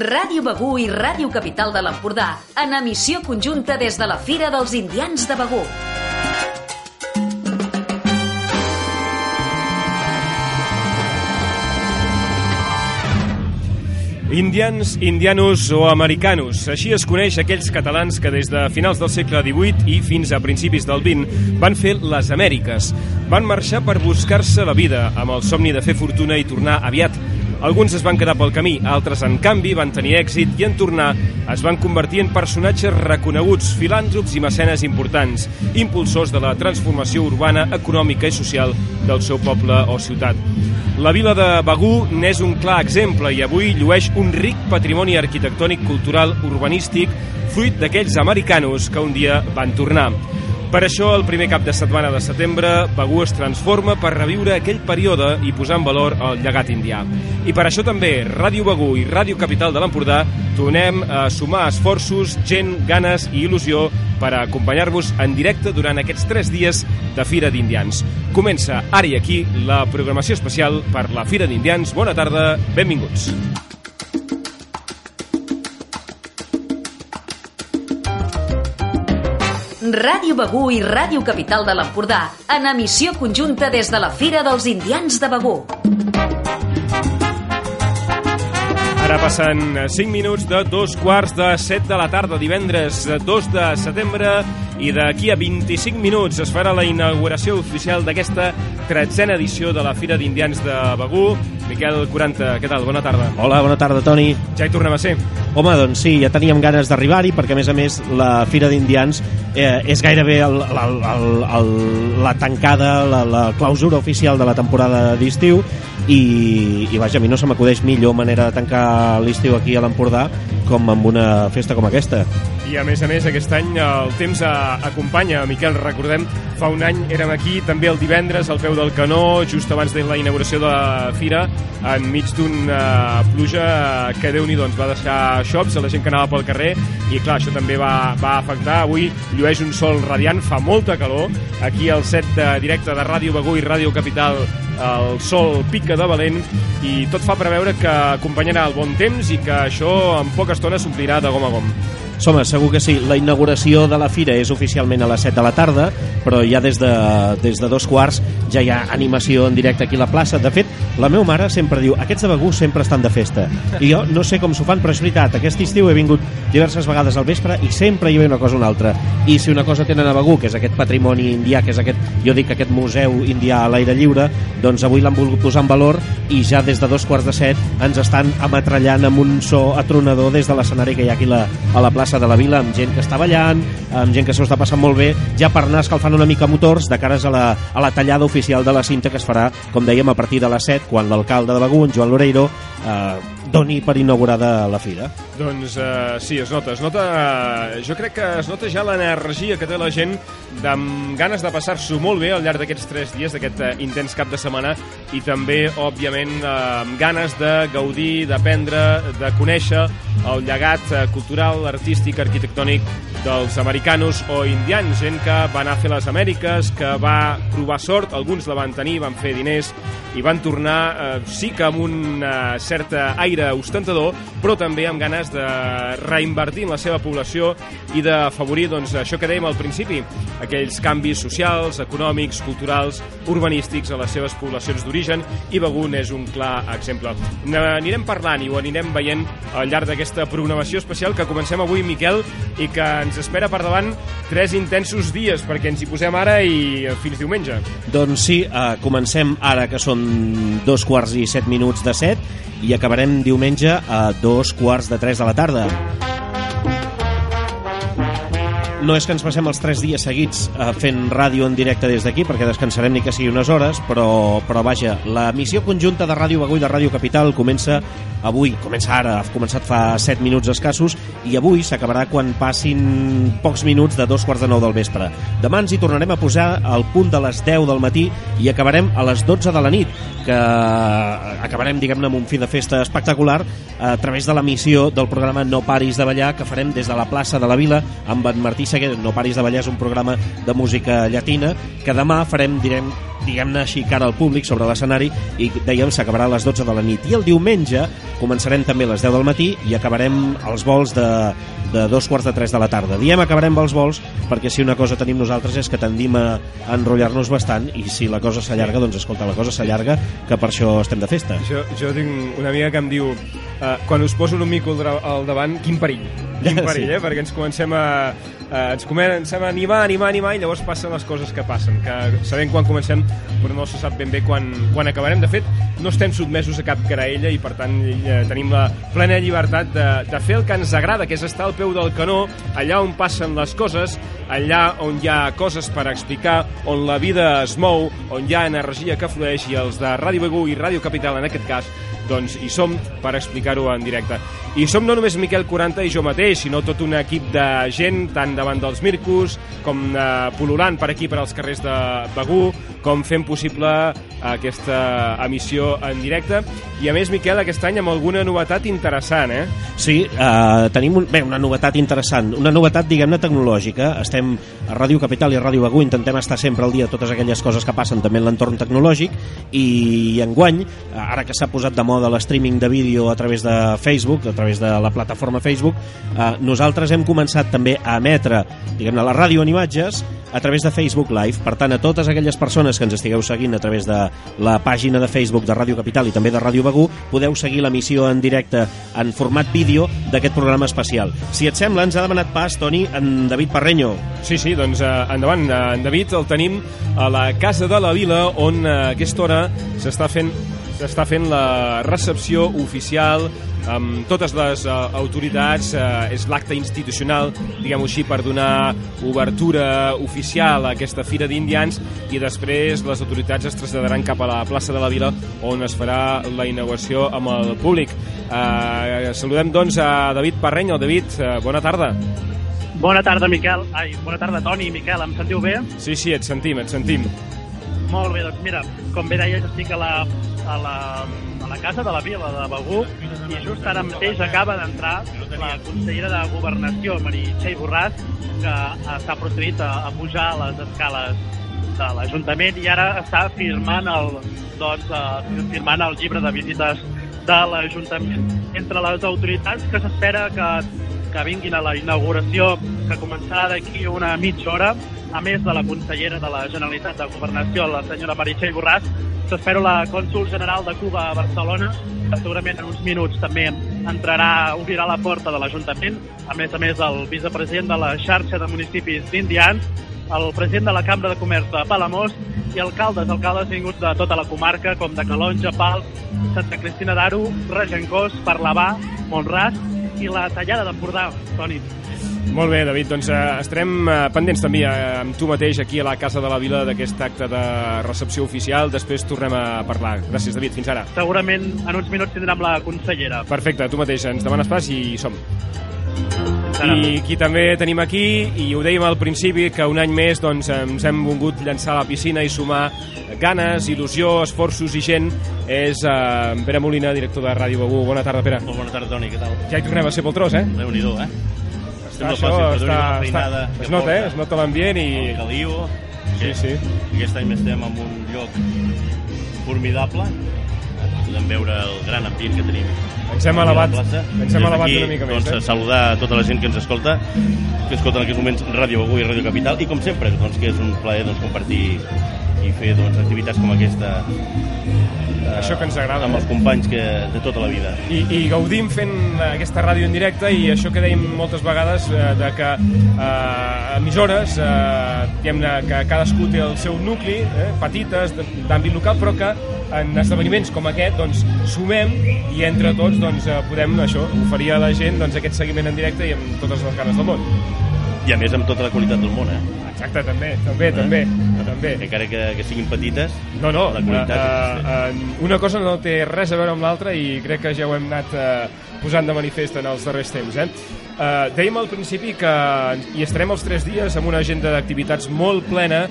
Ràdio Begú i Ràdio Capital de l'Empordà, en emissió conjunta des de la Fira dels Indians de Begú. Indians, indianos o americanos. Així es coneix aquells catalans que des de finals del segle XVIII i fins a principis del XX van fer les Amèriques. Van marxar per buscar-se la vida amb el somni de fer fortuna i tornar aviat alguns es van quedar pel camí, altres, en canvi, van tenir èxit i en tornar es van convertir en personatges reconeguts, filàntrops i mecenes importants, impulsors de la transformació urbana, econòmica i social del seu poble o ciutat. La vila de Begú n'és un clar exemple i avui llueix un ric patrimoni arquitectònic, cultural, urbanístic, fruit d'aquells americanos que un dia van tornar. Per això, el primer cap de setmana de setembre, Begú es transforma per reviure aquell període i posar en valor el llegat indià. I per això també Ràdio Begú i Ràdio Capital de l'Empordà tornem a sumar esforços, gent, ganes i il·lusió per acompanyar-vos en directe durant aquests tres dies de Fira d'Indians. Comença ara i aquí la programació especial per la Fira d'Indians. Bona tarda, benvinguts. Ràdio Begú i Ràdio Capital de l'Empordà, en emissió conjunta des de la Fira dels Indians de Begú. Ara passen 5 minuts de dos quarts de 7 de la tarda, divendres 2 de setembre, i d'aquí a 25 minuts es farà la inauguració oficial d'aquesta tretzena edició de la Fira d'Indians de Begú. Miquel 40, què tal? Bona tarda. Hola, bona tarda, Toni. Ja hi tornem a ser. Home, doncs sí, ja teníem ganes d'arribar-hi, perquè a més a més la Fira d'Indians eh, és gairebé el, el, el, el, la tancada, la, la clausura oficial de la temporada d'estiu i, i vaja, a mi no se m'acudeix millor manera de tancar l'estiu aquí a l'Empordà com amb una festa com aquesta. I a més a més, aquest any el temps a, acompanya. Miquel, recordem, fa un any érem aquí també el divendres al peu del canó, just abans de la inauguració de la fira, enmig d'una pluja que déu nhi doncs, va deixar xops a la gent que anava pel carrer i clar, això també va, va afectar. Avui llueix un sol radiant, fa molta calor. Aquí al set de directe de Ràdio Begú i Ràdio Capital el sol pica de valent i tot fa preveure que acompanyarà el bon temps i que això en poca estona s'omplirà de gom a gom. Home, segur que sí. La inauguració de la fira és oficialment a les 7 de la tarda, però ja des de, des de dos quarts ja hi ha animació en directe aquí a la plaça. De fet, la meva mare sempre diu aquests de Begú sempre estan de festa. I jo no sé com s'ho fan, però és veritat. Aquest estiu he vingut diverses vegades al vespre i sempre hi ha una cosa o una altra. I si una cosa tenen a Begú, que és aquest patrimoni indià, que és aquest, jo dic aquest museu indià a l'aire lliure, doncs avui l'han volgut posar en valor i ja des de dos quarts de set ens estan ametrallant amb un so atronador des de l'escenari que hi ha aquí la, a la plaça plaça de la Vila amb gent que està ballant, amb gent que s'ho està passant molt bé, ja per anar escalfant una mica motors de cares a la, a la tallada oficial de la cinta que es farà, com dèiem, a partir de les 7, quan l'alcalde de Begú, en Joan Loreiro, eh, doni per inaugurada la fira. Doncs uh, sí, es nota, es nota uh, jo crec que es nota ja l'energia que té la gent amb ganes de passar-s'ho molt bé al llarg d'aquests tres dies, d'aquest uh, intens cap de setmana i també, òbviament, uh, amb ganes de gaudir, d'aprendre, de conèixer el llegat uh, cultural, artístic, arquitectònic dels americanos o indians, gent que va anar a fer les Amèriques, que va provar sort, alguns la van tenir, van fer diners i van tornar, eh, sí que amb un uh, cert aire ostentador, però també amb ganes de reinvertir en la seva població i d'afavorir doncs, això que dèiem al principi, aquells canvis socials, econòmics, culturals, urbanístics a les seves poblacions d'origen i Begun és un clar exemple. N'anirem parlant i ho anirem veient al llarg d'aquesta programació especial que comencem avui, Miquel, i que ens espera per davant tres intensos dies, perquè ens hi posem ara i fins diumenge. Doncs sí, eh, comencem ara que són dos quarts i set minuts de set i acabarem diumenge a dos quarts de tres de la tarda. No és que ens passem els tres dies seguits eh, fent ràdio en directe des d'aquí, perquè descansarem ni que sigui unes hores, però, però vaja, la missió conjunta de Ràdio Begú i de Ràdio Capital comença avui, comença ara, ha començat fa 7 minuts escassos, i avui s'acabarà quan passin pocs minuts de dos quarts de nou del vespre. Demà ens hi tornarem a posar al punt de les 10 del matí i acabarem a les 12 de la nit, que acabarem, diguem-ne, amb un fi de festa espectacular a través de l'emissió del programa No paris de ballar, que farem des de la plaça de la Vila amb en Martí què, No paris de ballar és un programa de música llatina que demà farem, direm, diguem-ne així, cara al públic sobre l'escenari i dèiem s'acabarà a les 12 de la nit. I el diumenge començarem també a les 10 del matí i acabarem els vols de, de dos quarts de tres de la tarda. Diem acabarem els vols perquè si una cosa tenim nosaltres és que tendim a enrotllar-nos bastant i si la cosa s'allarga, doncs escolta, la cosa s'allarga que per això estem de festa. Jo, jo tinc una amiga que em diu uh, quan us poso un mico al, davant, quin perill. Quin perill, eh? Perquè ens comencem a, uh, ens comencem a animar, animar, animar i llavors passen les coses que passen, que sabem quan comencem però no se sap ben bé quan, quan acabarem. De fet, no estem sotmesos a cap graella i per tant eh, tenim la plena llibertat de, de fer el que ens agrada, que és estar al peu del canó, allà on passen les coses, allà on hi ha coses per explicar, on la vida es mou, on hi ha energia que flueix i els de Ràdio Begú i Ràdio Capital en aquest cas doncs hi som per explicar-ho en directe. I som no només Miquel 40 i jo mateix, sinó tot un equip de gent, tant davant dels Mircus, com eh, pol·lulant per aquí, per als carrers de Begú, com fent possible aquesta emissió en directe. I a més, Miquel, aquest any amb alguna novetat interessant, eh? Sí, eh, tenim un, bé, una novetat interessant, una novetat, diguem-ne, tecnològica. Estem a Ràdio Capital i a Ràdio Begú, intentem estar sempre al dia de totes aquelles coses que passen també en l'entorn tecnològic i enguany, ara que s'ha posat de moda l'streaming de vídeo a través de Facebook, a través de la plataforma Facebook, eh, nosaltres hem començat també a emetre, diguem-ne, la ràdio en imatges a través de Facebook Live. Per tant, a totes aquelles persones que ens estigueu seguint a través de la pàgina de Facebook de Ràdio Capital i també de Ràdio Begú, podeu seguir l'emissió en directe en format vídeo d'aquest programa especial. Si et sembla, ens ha demanat pas, Toni, en David Parreño. Sí, sí, doncs eh, endavant. Eh, en David el tenim a la Casa de la Vila, on eh, a aquesta hora s'està fent s'està fent la recepció oficial amb totes les uh, autoritats, uh, és l'acte institucional, diguem-ho així, per donar obertura oficial a aquesta Fira d'Indians i després les autoritats es traslladaran cap a la plaça de la Vila on es farà la inauguració amb el públic. Uh, saludem doncs a David Parrenyo. David, uh, bona tarda. Bona tarda, Miquel. Ai, bona tarda, Toni i Miquel. Em sentiu bé? Sí, sí, et sentim, et sentim. Molt bé, doncs mira, com bé deies, estic a la, a la, a la casa de la Vila de Begú i just ara mateix acaba d'entrar la consellera de Governació, Meritxell Borràs, que està procedit a, a pujar a les escales de l'Ajuntament i ara està firmant el, doncs, uh, firmant el llibre de visites de l'Ajuntament. Entre les autoritats que s'espera que, que vinguin a la inauguració, que començarà d'aquí una mitja hora, a més de la consellera de la Generalitat de Governació, la senyora Meritxell Borràs, s'espera la cònsul general de Cuba a Barcelona, que segurament en uns minuts també entrarà, obrirà la porta de l'Ajuntament, a més a més el vicepresident de la xarxa de municipis d'Indians, el president de la Cambra de Comerç de Palamós i alcaldes, alcaldes vinguts de tota la comarca, com de Calonja, Pals, Santa Cristina d'Aro, Regencós, Parlavà, Montràs i la Tallada d'Empordà, Toni. Molt bé, David, doncs eh, estarem eh, pendents també eh, amb tu mateix aquí a la Casa de la Vila d'aquest acte de recepció oficial. Després tornem a parlar. Gràcies, David. Fins ara. Segurament en uns minuts tindrem la consellera. Perfecte, tu mateix. Ens demanes pas i som. I qui també tenim aquí, i ho dèiem al principi, que un any més doncs, ens hem volgut llançar a la piscina i sumar ganes, il·lusió, esforços i gent, és uh, Pere Molina, director de Ràdio Begú. Bona tarda, Pere. Molt bona tarda, Toni, què tal? Ja hi tornem a ser pel tros, eh? Déu-n'hi-do, eh? Està, això està, està, es nota, eh? Es nota l'ambient i... El caliu. Sí, sí. Aquest any estem en un lloc formidable. Podem veure el gran ambient que tenim. Ens hem elevat, ens hem elevat una mica doncs, més, eh? saludar a tota la gent que ens escolta, que escolta en aquests moments Ràdio Begú i Ràdio Capital, i com sempre, doncs, que és un plaer doncs, compartir i fer doncs, activitats com aquesta eh, Això que ens agrada, amb eh? els companys que, de tota la vida. I, i gaudim fent aquesta ràdio en directe i això que dèiem moltes vegades eh, de que eh, emissores eh, diguem que cadascú té el seu nucli eh, petites d'àmbit local però que en esdeveniments com aquest doncs sumem i entre tots doncs, eh, podem això oferir a la gent doncs, aquest seguiment en directe i amb totes les ganes del món I a més amb tota la qualitat del món, eh? Exacte, també, també, també, també. Encara que, que siguin petites, No, no, la qualitat eh, és eh, una cosa no té res a veure amb l'altra i crec que ja ho hem anat eh, posant de manifest en els darrers temps. Eh? Eh, dèiem al principi que hi estarem els tres dies amb una agenda d'activitats molt plena